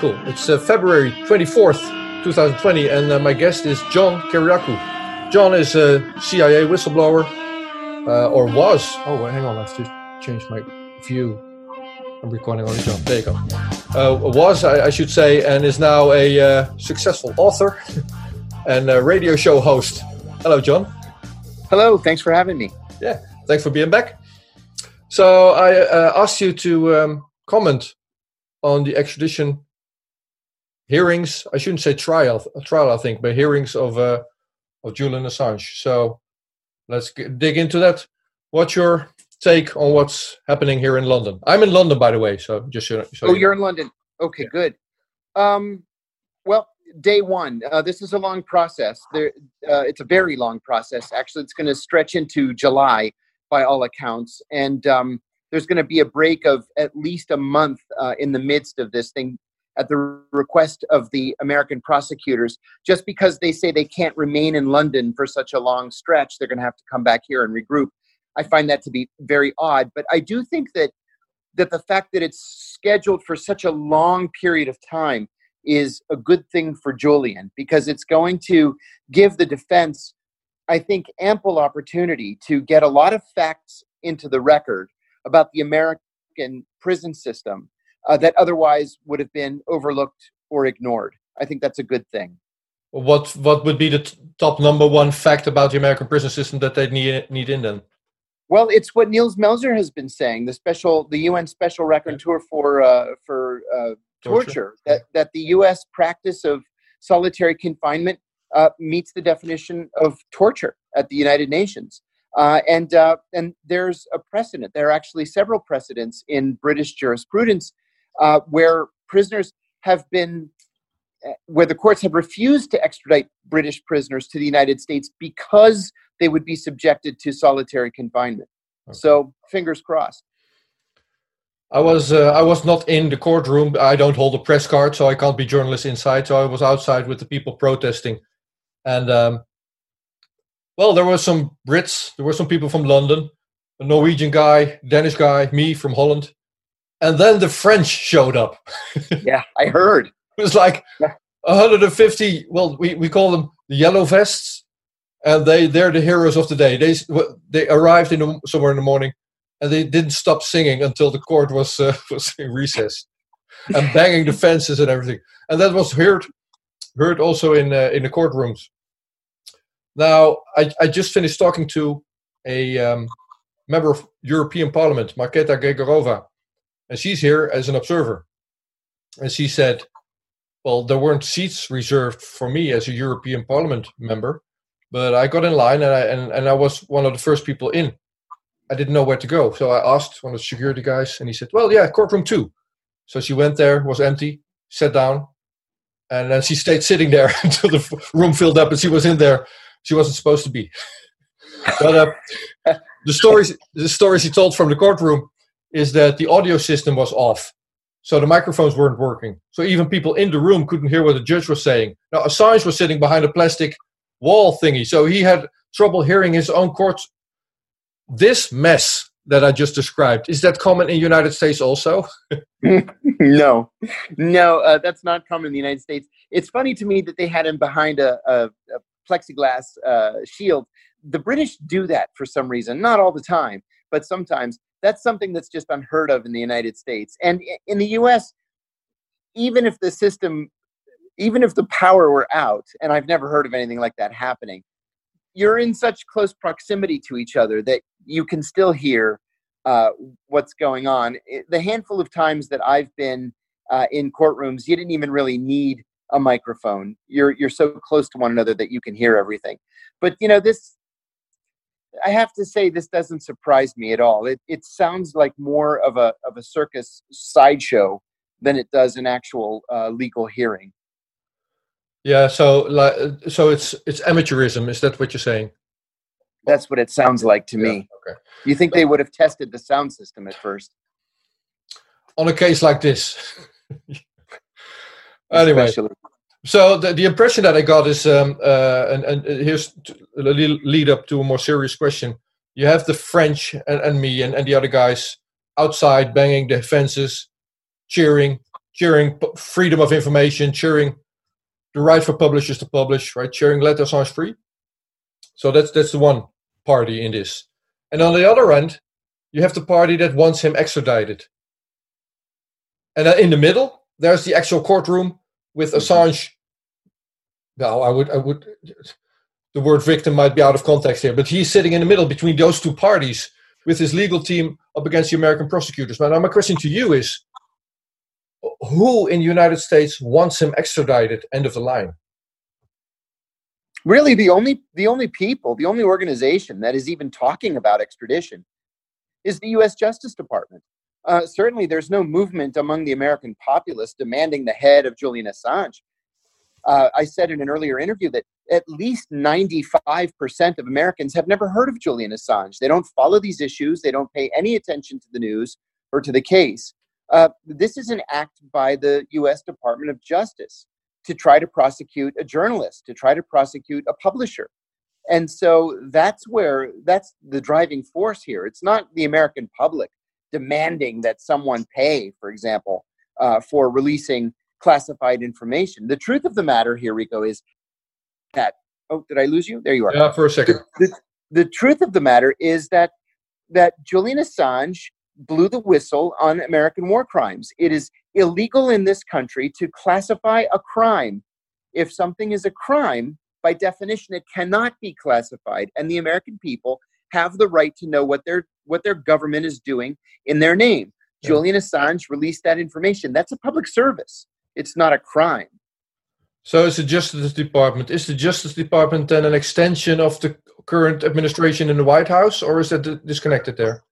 Cool. It's uh, February 24th, 2020, and uh, my guest is John Kiriakou. John is a CIA whistleblower, uh, or was. Oh, wait, hang on. Let's just change my view. I'm recording on John. There you go. Uh, was, I, I, should say, and is now a uh, successful author and a radio show host. Hello, John. Hello. Thanks for having me. Yeah. Thanks for being back. So I uh, asked you to um, comment on the extradition hearings. I shouldn't say trial, trial, I think, but hearings of uh, of Julian Assange. So let's get, dig into that. What's your take on what's happening here in London? I'm in London, by the way. So just so, so oh, you are in London. Okay, yeah. good. Um, well, day one. Uh, this is a long process. There, uh, it's a very long process. Actually, it's going to stretch into July by all accounts, and um, there's going to be a break of at least a month uh, in the midst of this thing at the request of the American prosecutors, just because they say they can't remain in London for such a long stretch, they're going to have to come back here and regroup. I find that to be very odd, but I do think that that the fact that it's scheduled for such a long period of time is a good thing for Julian because it's going to give the defense, I think, ample opportunity to get a lot of facts into the record about the American prison system uh, that otherwise would have been overlooked or ignored. I think that's a good thing. What what would be the t- top number one fact about the American prison system that they need need in then? Well, it's what Nils Melzer has been saying, the special the UN special rapporteur for uh, for uh, torture, torture, that that the U.S. practice of solitary confinement uh, meets the definition of torture at the United Nations. Uh, and uh, and there's a precedent. There are actually several precedents in British jurisprudence uh, where prisoners have been, uh, where the courts have refused to extradite British prisoners to the United States because they would be subjected to solitary confinement. Okay. So, fingers crossed. I was uh, I was not in the courtroom. I don't hold a press card, so I can't be journalist inside. So I was outside with the people protesting, and um, well, there were some Brits, there were some people from London, a Norwegian guy, Danish guy, me from Holland, and then the French showed up. yeah, I heard. it was like 150. Well, we, we call them the yellow vests, and they they're the heroes of the day. They they arrived in the, somewhere in the morning, and they didn't stop singing until the court was uh, was in recess, and banging the fences and everything. And that was heard heard also in uh, in the courtrooms. Now, I, I just finished talking to a um, member of European Parliament, Marketa Gregorova, and she's here as an observer. And she said, well, there weren't seats reserved for me as a European Parliament member, but I got in line and I, and, and I was one of the first people in. I didn't know where to go. So I asked one of the security guys, and he said, well, yeah, courtroom two. So she went there, was empty, sat down, and then she stayed sitting there until the room filled up and she was in there. She wasn't supposed to be. but uh, the stories the stories he told from the courtroom is that the audio system was off. So the microphones weren't working. So even people in the room couldn't hear what the judge was saying. Now Assange was sitting behind a plastic wall thingy, so he had trouble hearing his own court. This mess that I just described is that common in the United States also? no, no, uh, that's not common in the United States. It's funny to me that they had him behind a, a, a plexiglass uh, shield. The British do that for some reason, not all the time, but sometimes that's something that's just unheard of in the United States. And in the US, even if the system, even if the power were out, and I've never heard of anything like that happening, you're in such close proximity to each other that you can still hear uh, what's going on. The handful of times that I've been uh, in courtrooms, you didn't even really need a microphone. You're you're so close to one another that you can hear everything. But you know this I have to say this doesn't surprise me at all. It it sounds like more of a of a circus sideshow than it does an actual uh, legal hearing. Yeah, so like so it's it's amateurism. Is that what you're saying? That's what it sounds like to me. okay. You think they would have tested the sound system at first? On a case like this. anyway, Especially. So the, the impression that I got is, um, uh, and, and here's a little lead up to a more serious question. You have the French and, and me and, and the other guys outside banging the fences, cheering, cheering freedom of information, cheering the right for publishers to publish, right? Cheering let Assange free. So that's that's the one party in this. And on the other end, you have the party that wants him extradited. And in the middle, there's the actual courtroom with. Assange. Now, I would, I would, the word victim might be out of context here, but he's sitting in the middle between those two parties with his legal team up against the American prosecutors. Now, my question to you is who in the United States wants him extradited? End of the line. Really, the only the only people, the only organization that is even talking about extradition is the U.S. Justice Department. Uh, certainly, there's no movement among the American populace demanding the head of Julian Assange. Uh, I said in an earlier interview that at least 95% of Americans have never heard of Julian Assange. They don't follow these issues, they don't pay any attention to the news or to the case. Uh, this is an act by the US Department of Justice to try to prosecute a journalist, to try to prosecute a publisher. And so that's where that's the driving force here. It's not the American public demanding that someone pay, for example, uh, for releasing classified information. The truth of the matter here, Rico, is that. Oh, did I lose you? There you are. Yeah, for a second. The, the, the truth of the matter is that that Julian Assange blew the whistle on American war crimes. It is illegal in this country to classify a crime. If something is a crime, by definition, it cannot be classified, and the American people have the right to know what their what their government is doing in their name. Yeah. Julian Assange released that information. That's a public service. It's not a crime. So is the Justice Department is the Justice Department then an extension of the current administration in the White House, or is that disconnected there?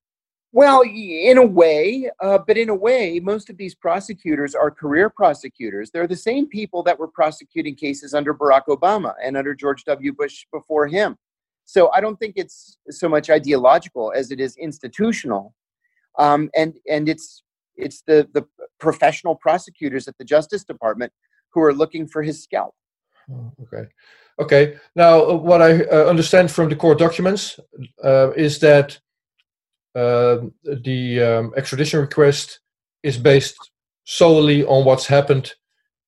Well, in a way, uh, but in a way, most of these prosecutors are career prosecutors. They're the same people that were prosecuting cases under Barack Obama and under George W. Bush before him. So I don't think it's so much ideological as it is institutional, um, and and it's it's the the professional prosecutors at the Justice Department who are looking for his scalp. Oh, okay, okay. Now, uh, what I uh, understand from the court documents uh, is that um, the um, extradition request is based solely on what's happened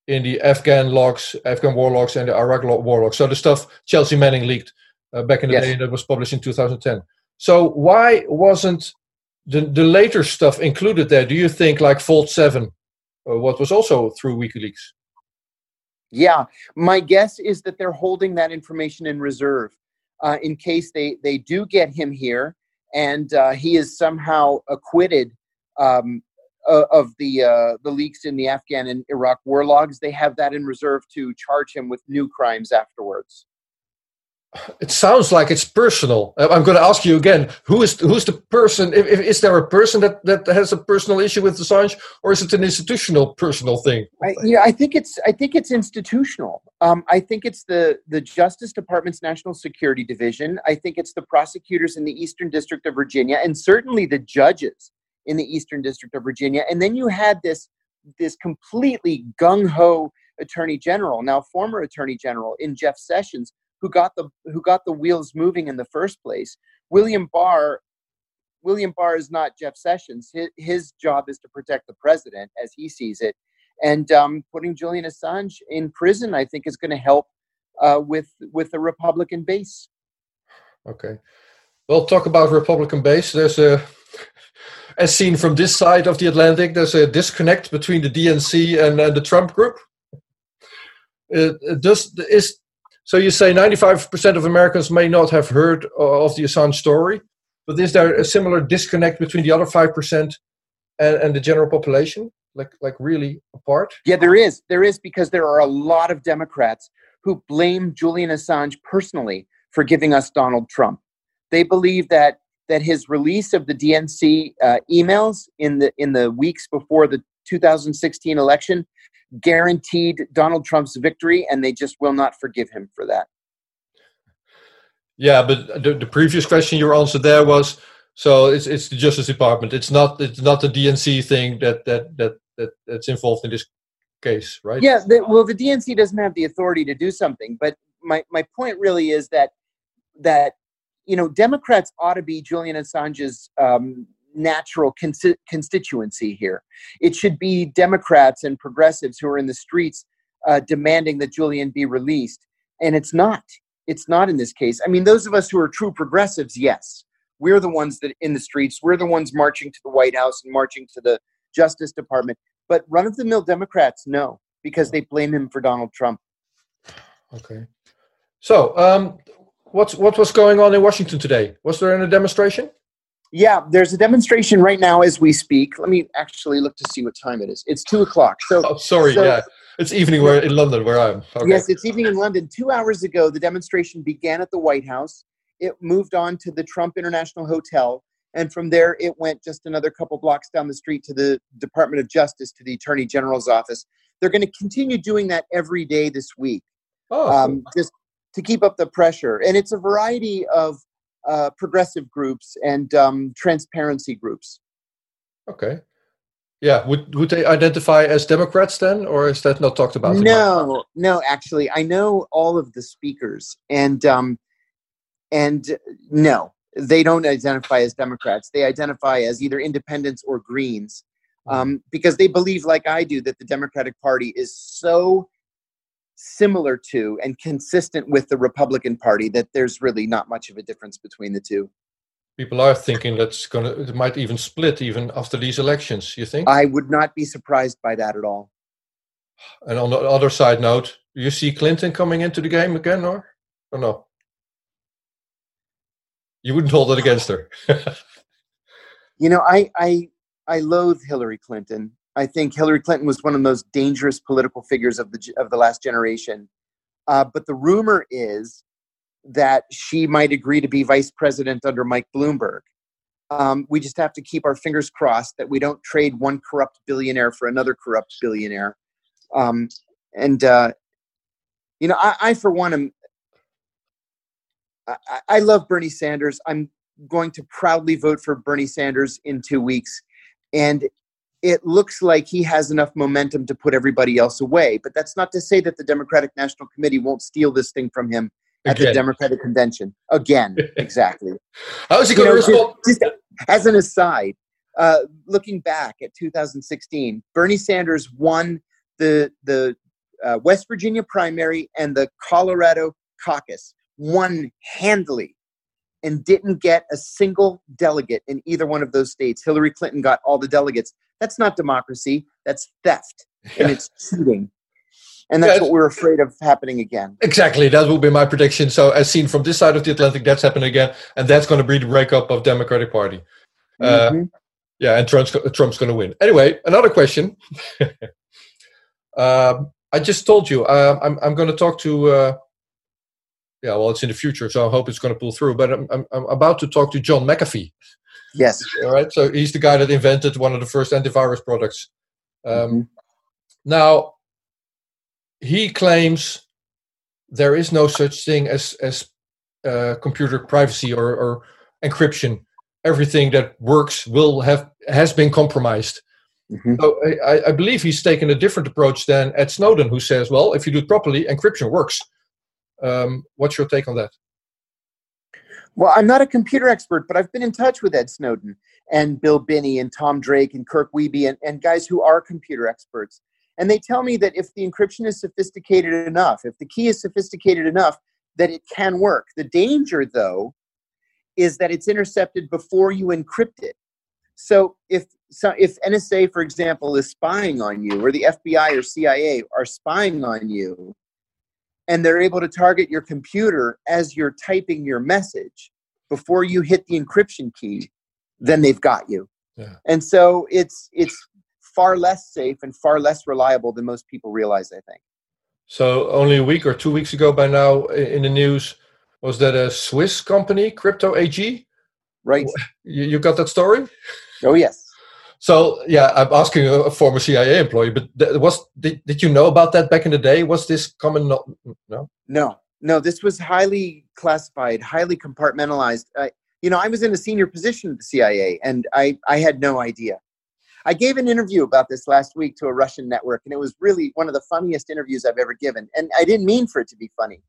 in the Afghan logs, Afghan war logs, and the Iraq war logs. So the stuff Chelsea Manning leaked uh, back in the yes. day that was published in 2010. So why wasn't the, the later stuff included there? Do you think like Vault 7, uh, what was also through WikiLeaks? Yeah, my guess is that they're holding that information in reserve uh, in case they, they do get him here and uh, he is somehow acquitted um, of the uh, the leaks in the Afghan and Iraq war logs. They have that in reserve to charge him with new crimes afterwards. It sounds like it's personal. Uh, I'm going to ask you again: Who is who's the person? If, if, is there a person that, that has a personal issue with Assange, or is it an institutional personal thing? I, yeah, I think it's I think it's institutional. Um, I think it's the the Justice Department's National Security Division. I think it's the prosecutors in the Eastern District of Virginia, and certainly the judges in the Eastern District of Virginia. And then you had this this completely gung ho Attorney General, now former Attorney General in Jeff Sessions, who got the who got the wheels moving in the first place. William Barr William Barr is not Jeff Sessions. His, his job is to protect the president as he sees it. And um, putting Julian Assange in prison, I think, is going to help uh, with with the Republican base. Okay, well, talk about Republican base. There's a, as seen from this side of the Atlantic, there's a disconnect between the DNC and uh, the Trump group. It does is so you say 95% of Americans may not have heard of the Assange story, but is there a similar disconnect between the other 5% and, and the general population? Like, like really apart? Yeah, there is. There is because there are a lot of Democrats who blame Julian Assange personally for giving us Donald Trump. They believe that that his release of the DNC uh, emails in the in the weeks before the 2016 election guaranteed Donald Trump's victory, and they just will not forgive him for that. Yeah, but the, the previous question your answer there was so it's it's the Justice Department. It's not it's not the DNC thing that that that, that that's involved in this case, right? Yeah, the, well, the DNC doesn't have the authority to do something, but my my point really is that that you know Democrats ought to be Julian Assange's um, natural consi- constituency here. It should be Democrats and progressives who are in the streets uh, demanding that Julian be released. And it's not. It's not in this case. I mean, those of us who are true progressives, yes, we're the ones that in the streets. We're the ones marching to the White House and marching to the Justice Department. But run of the mill Democrats, no, because they blame him for Donald Trump. Okay. So, um, what's what was going on in Washington today? Was there any demonstration? Yeah, there's a demonstration right now as we speak. Let me actually look to see what time it is. It's two o'clock. So, oh, sorry, so, yeah, it's evening where in London where I am. Okay. Yes, it's evening in London. Two hours ago, the demonstration began at the White House. It moved on to the Trump International Hotel, and from there, it went just another couple blocks down the street to the Department of Justice, to the Attorney General's office. They're going to continue doing that every day this week, oh. um, just to keep up the pressure. And it's a variety of uh, progressive groups and um, transparency groups. Okay. Yeah, would would they identify as Democrats then, or is that not talked about? No, no. Actually, I know all of the speakers, and um, and no, they don't identify as Democrats. They identify as either independents or Greens, hmm. um, because they believe, like I do, that the Democratic Party is so similar to and consistent with the Republican Party that there's really not much of a difference between the two. People are thinking that's going to, it might even split even after these elections, you think? I would not be surprised by that at all. And on the other side note, you see Clinton coming into the game again, or, or no? You wouldn't hold it against her. you know, I, I, I loathe Hillary Clinton. I think Hillary Clinton was one of the most dangerous political figures of the of the last generation. Uh, but the rumor is that she might agree to be vice president under Mike Bloomberg. Um, we just have to keep our fingers crossed that we don't trade one corrupt billionaire for another corrupt billionaire. Um, and uh, you know, I, I for one am. I, I love Bernie Sanders. I'm going to proudly vote for Bernie Sanders in two weeks. And it looks like he has enough momentum to put everybody else away. But that's not to say that the Democratic National Committee won't steal this thing from him at Again. the Democratic Convention. Again, exactly. How is he going to respond? Just, just as an aside, uh, looking back at 2016, Bernie Sanders won the the uh, West Virginia primary and the Colorado caucus, won handily, and didn't get a single delegate in either one of those states. Hillary Clinton got all the delegates. That's not democracy. That's theft, yeah. and it's cheating. And that's what we're afraid of happening again. Exactly. That will be my prediction. So, as seen from this side of the Atlantic, that's happening again. And that's going to be the breakup of Democratic Party. Uh, mm-hmm. yeah, and Trump's, Trump's going to win. Anyway, another question. um, I just told you uh, I'm, I'm going to talk to, uh, yeah, well, it's in the future, so I hope it's going to pull through. But I'm, I'm, I'm about to talk to John McAfee. Yes. All right. So he's the guy that invented one of the first antivirus products. Um, mm-hmm. Now, he claims there is no such thing as as uh, computer privacy or, or encryption. Everything that works will have has been compromised. Mm-hmm. So I, I, believe he's taken a different approach than Ed Snowden, who says, "Well, if you do it properly, encryption works." Um, what's your take on that? Well, I'm not a computer expert, but I've been in touch with Ed Snowden and Bill Binney and Tom Drake and Kirk Wiebe and, and guys who are computer experts. And they tell me that if the encryption is sophisticated enough, if the key is sophisticated enough, that it can work. The danger, though, is that it's intercepted before you encrypt it. So if so if NSA, for example, is spying on you, or the FBI or CIA are spying on you, and they're able to target your computer as you're typing your message before you hit the encryption key, then they've got you. Yeah. And so it's it's far less safe and far less reliable than most people realize, I think. So only a week or two weeks ago by now in the news was that a Swiss company, Crypto AG? Right. You, you got that story? Oh yes. So yeah, I'm asking a, former CIA employee, but was did, did you know about that back in the day? Was this common? No, no, no, no. This was highly classified, highly compartmentalized. I, you know, I was in a senior position at the CIA, and I I had no idea. I gave an interview about this last week to a Russian network, and it was really one of the funniest interviews I've ever given. And I didn't mean for it to be funny,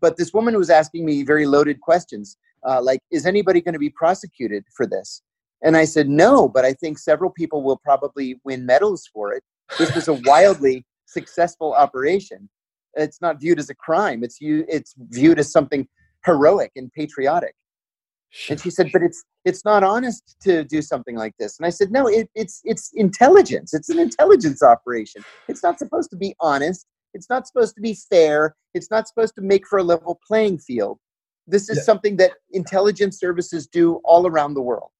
but this woman was asking me very loaded questions, uh, like, "Is anybody going to be prosecuted for this?" And I said, no, but I think several people will probably win medals for it. This was a wildly successful operation. It's not viewed as a crime. It's you. It's viewed as something heroic and patriotic. And she said, but it's it's not honest to do something like this. And I said, no, it, it's it's intelligence. It's an intelligence operation. It's not supposed to be honest. It's not supposed to be fair. It's not supposed to make for a level playing field. This is yeah. something that intelligence services do all around the world.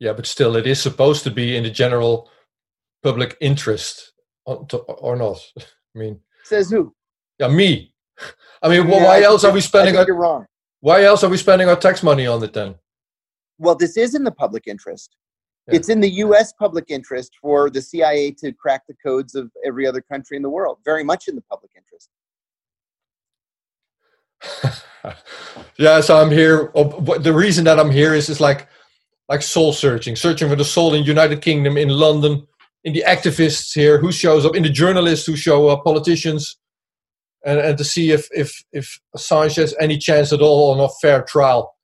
Yeah, but still, it is supposed to be in the general public interest, uh, uh, or not? I mean, says who? Yeah, me. I mean, well, why else are we spending? Our, you're wrong. Why else are we spending our tax money on it then? Well, this is in the public interest. Yeah. It's in the U.S. public interest for the CIA to crack the codes of every other country in the world. Very much in the public interest. yeah, so I'm here. Oh, the reason that I'm here is is like like soul searching, searching for the soul in United Kingdom, in London, in the activists here who shows up, in the journalists who show up, politicians, and, and to see if if if Assange has any chance at all on a fair trial.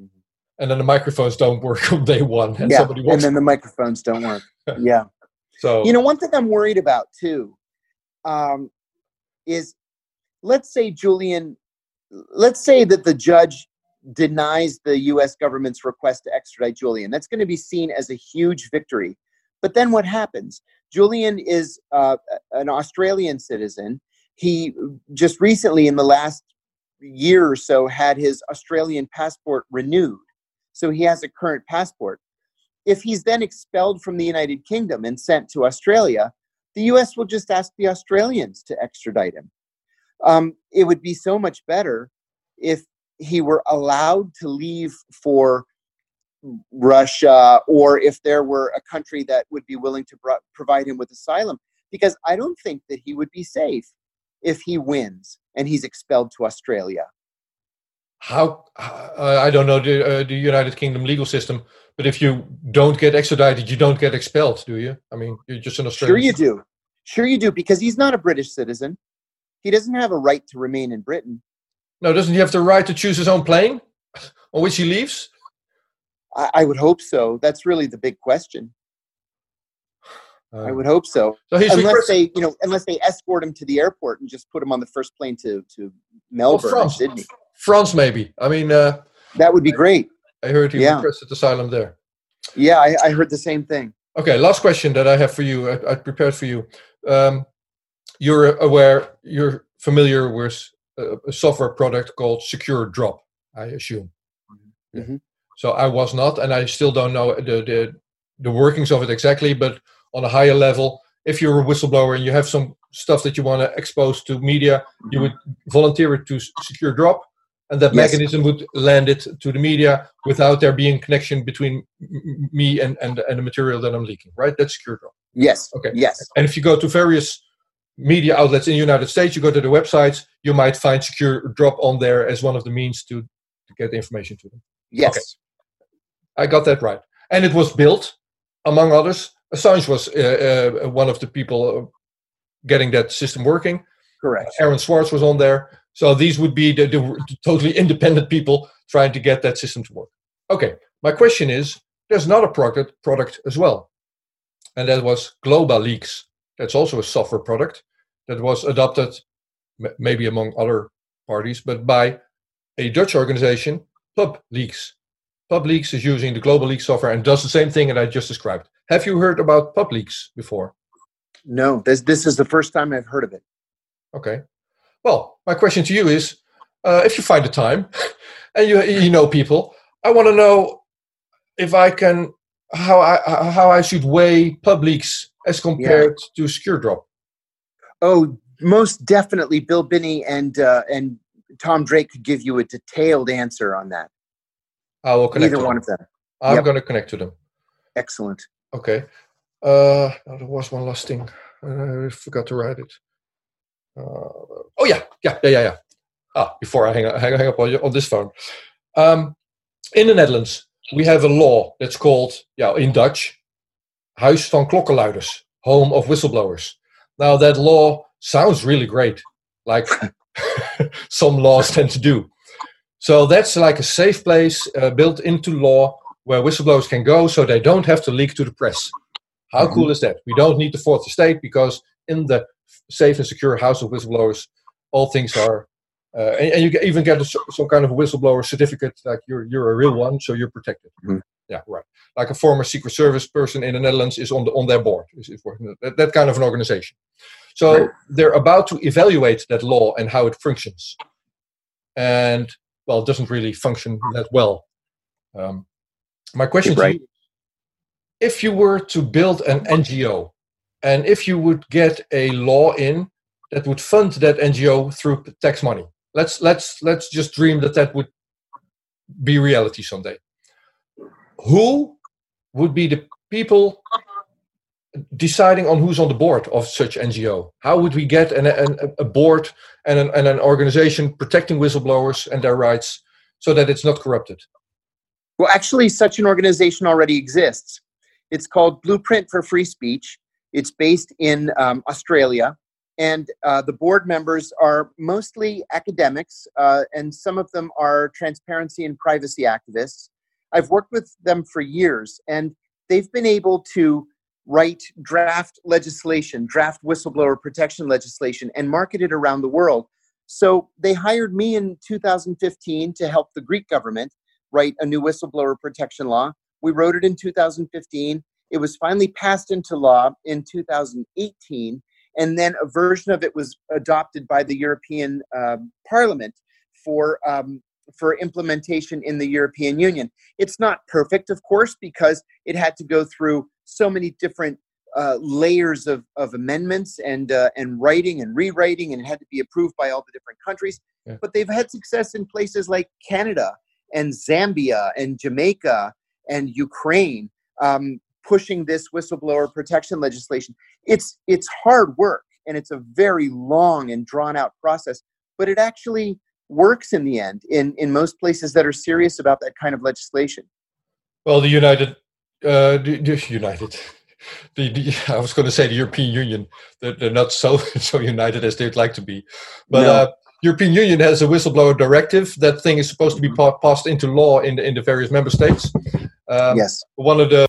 Mm-hmm. And then the microphones don't work on day one, and yeah, and then the microphones don't work. yeah. So you know, one thing I'm worried about too um, is, let's say Julian let's say that the judge denies the US government's request to extradite Julian. That's going to be seen as a huge victory. But then what happens? Julian is uh, an Australian citizen. He just recently, in the last year or so, had his Australian passport renewed. So he has a current passport. If he's then expelled from the United Kingdom and sent to Australia, the US will just ask the Australians to extradite him. Um, it would be so much better if he were allowed to leave for Russia or if there were a country that would be willing to pro- provide him with asylum. Because I don't think that he would be safe if he wins and he's expelled to Australia. How uh, I don't know the, uh, the United Kingdom legal system, but if you don't get extradited, you don't get expelled, do you? I mean, you're just an Australian. Sure, you do. Sure, you do, because he's not a British citizen. He doesn't have a right to remain in Britain. No, doesn't he have the right to choose his own plane on which he leaves? I, I would hope so. That's really the big question. Uh, I would hope so. so unless they, you know, unless they escort him to the airport and just put him on the first plane to to Melbourne, France. Sydney. France, maybe. I mean, uh, that would be great. I heard he yeah. requested asylum there. Yeah, I, I, heard the same thing. Okay, last question that I have for you. I, I prepared for you. Um, you're aware, you're familiar with a, software product called Secure Drop, I assume. Mm-hmm. So I was not, and I still don't know the, the the workings of it exactly. But on a higher level, if you're a whistleblower and you have some stuff that you want to expose to media, mm-hmm. you would volunteer it to Secure Drop, and that yes. mechanism would land it to the media without there being connection between me and, and and the material that I'm leaking. Right? That's Secure Drop. Yes. Okay. Yes. And if you go to various media outlets in the United States, you go to the websites, you might find secure drop on there as one of the means to, to get information to them. Yes. Okay. I got that right. And it was built, among others. Assange was uh, uh, one of the people uh, getting that system working. Correct. Aaron Swartz was on there. So these would be the, the, the totally independent people trying to get that system to work. Okay. My question is there's another product, product as well. And that was GlobaLeaks. That's also a software product that was adopted, maybe among other parties, but by a Dutch organization, PubLeaks. PubLeaks is using the Global Leak software and does the same thing that I just described. Have you heard about PubLeaks before? No, this this is the first time I've heard of it. Okay. Well, my question to you is, uh, if you find the time and you you know people, I want to know if I can how I how I should weigh PubLeaks as compared yeah. to Secure Drop. Oh, most definitely, Bill Binney and uh, and Tom Drake could give you a detailed answer on that. I will connect. Either one of them. I'm yep. going to connect to them. Excellent. Okay. Uh, there was one last thing. I forgot to write it. Uh, oh yeah, yeah, yeah, yeah, yeah. Ah, before I hang, hang, hang up on, on this phone. Um, in the Netherlands, we have a law that's called, yeah, in Dutch, Huis van Klokkenluiders, home of whistleblowers. Now, that law sounds really great, like some laws tend to do. So that's like a safe place uh, built into law where whistleblowers can go so they don't have to leak to the press. How mm-hmm. cool is that? We don't need the fourth estate because in the safe and secure house of whistleblowers, all things are. Uh, and, and, you even get a, some kind of a whistleblower certificate, like you're you're a real one, so you're protected. Mm-hmm. Yeah, right. Like a former Secret Service person in the Netherlands is on the on their board. Is, is that, that kind of an organization. So right. they're about to evaluate that law and how it functions, and well, it doesn't really function that well. Um, my question right. to you: If you were to build an NGO, and if you would get a law in that would fund that NGO through tax money, let's let's let's just dream that that would be reality someday who would be the people deciding on who's on the board of such NGO? How would we get an, an, a board and an, and an organization protecting whistleblowers and their rights so that it's not corrupted? Well, actually, such an organization already exists. It's called Blueprint for Free Speech. It's based in um, Australia, and uh, the board members are mostly academics, uh, and some of them are transparency and privacy activists. I've worked with them for years, and they've been able to write draft legislation, draft whistleblower protection legislation, and market it around the world. So they hired me in 2015 to help the Greek government write a new whistleblower protection law. We wrote it in 2015. It was finally passed into law in 2018, and then a version of it was adopted by the European uh, Parliament for um, for implementation in the European Union. It's not perfect, of course, because it had to go through so many different uh, layers of, of amendments and uh, and writing and rewriting, and it had to be approved by all the different countries. Yeah. But they've had success in places like Canada and Zambia and Jamaica and Ukraine, um, pushing this whistleblower protection legislation. It's it's hard work and it's a very long and drawn out process, but it actually works in the end in, in most places that are serious about that kind of legislation. Well, the United, uh, the, the United, the, the, I was going to say the European Union, they're, they're, not so so united as they'd like to be, but no. uh, European Union has a whistleblower directive. That thing is supposed to be mm-hmm. pa- passed into law in the, in the various member states. Um, yes. One of the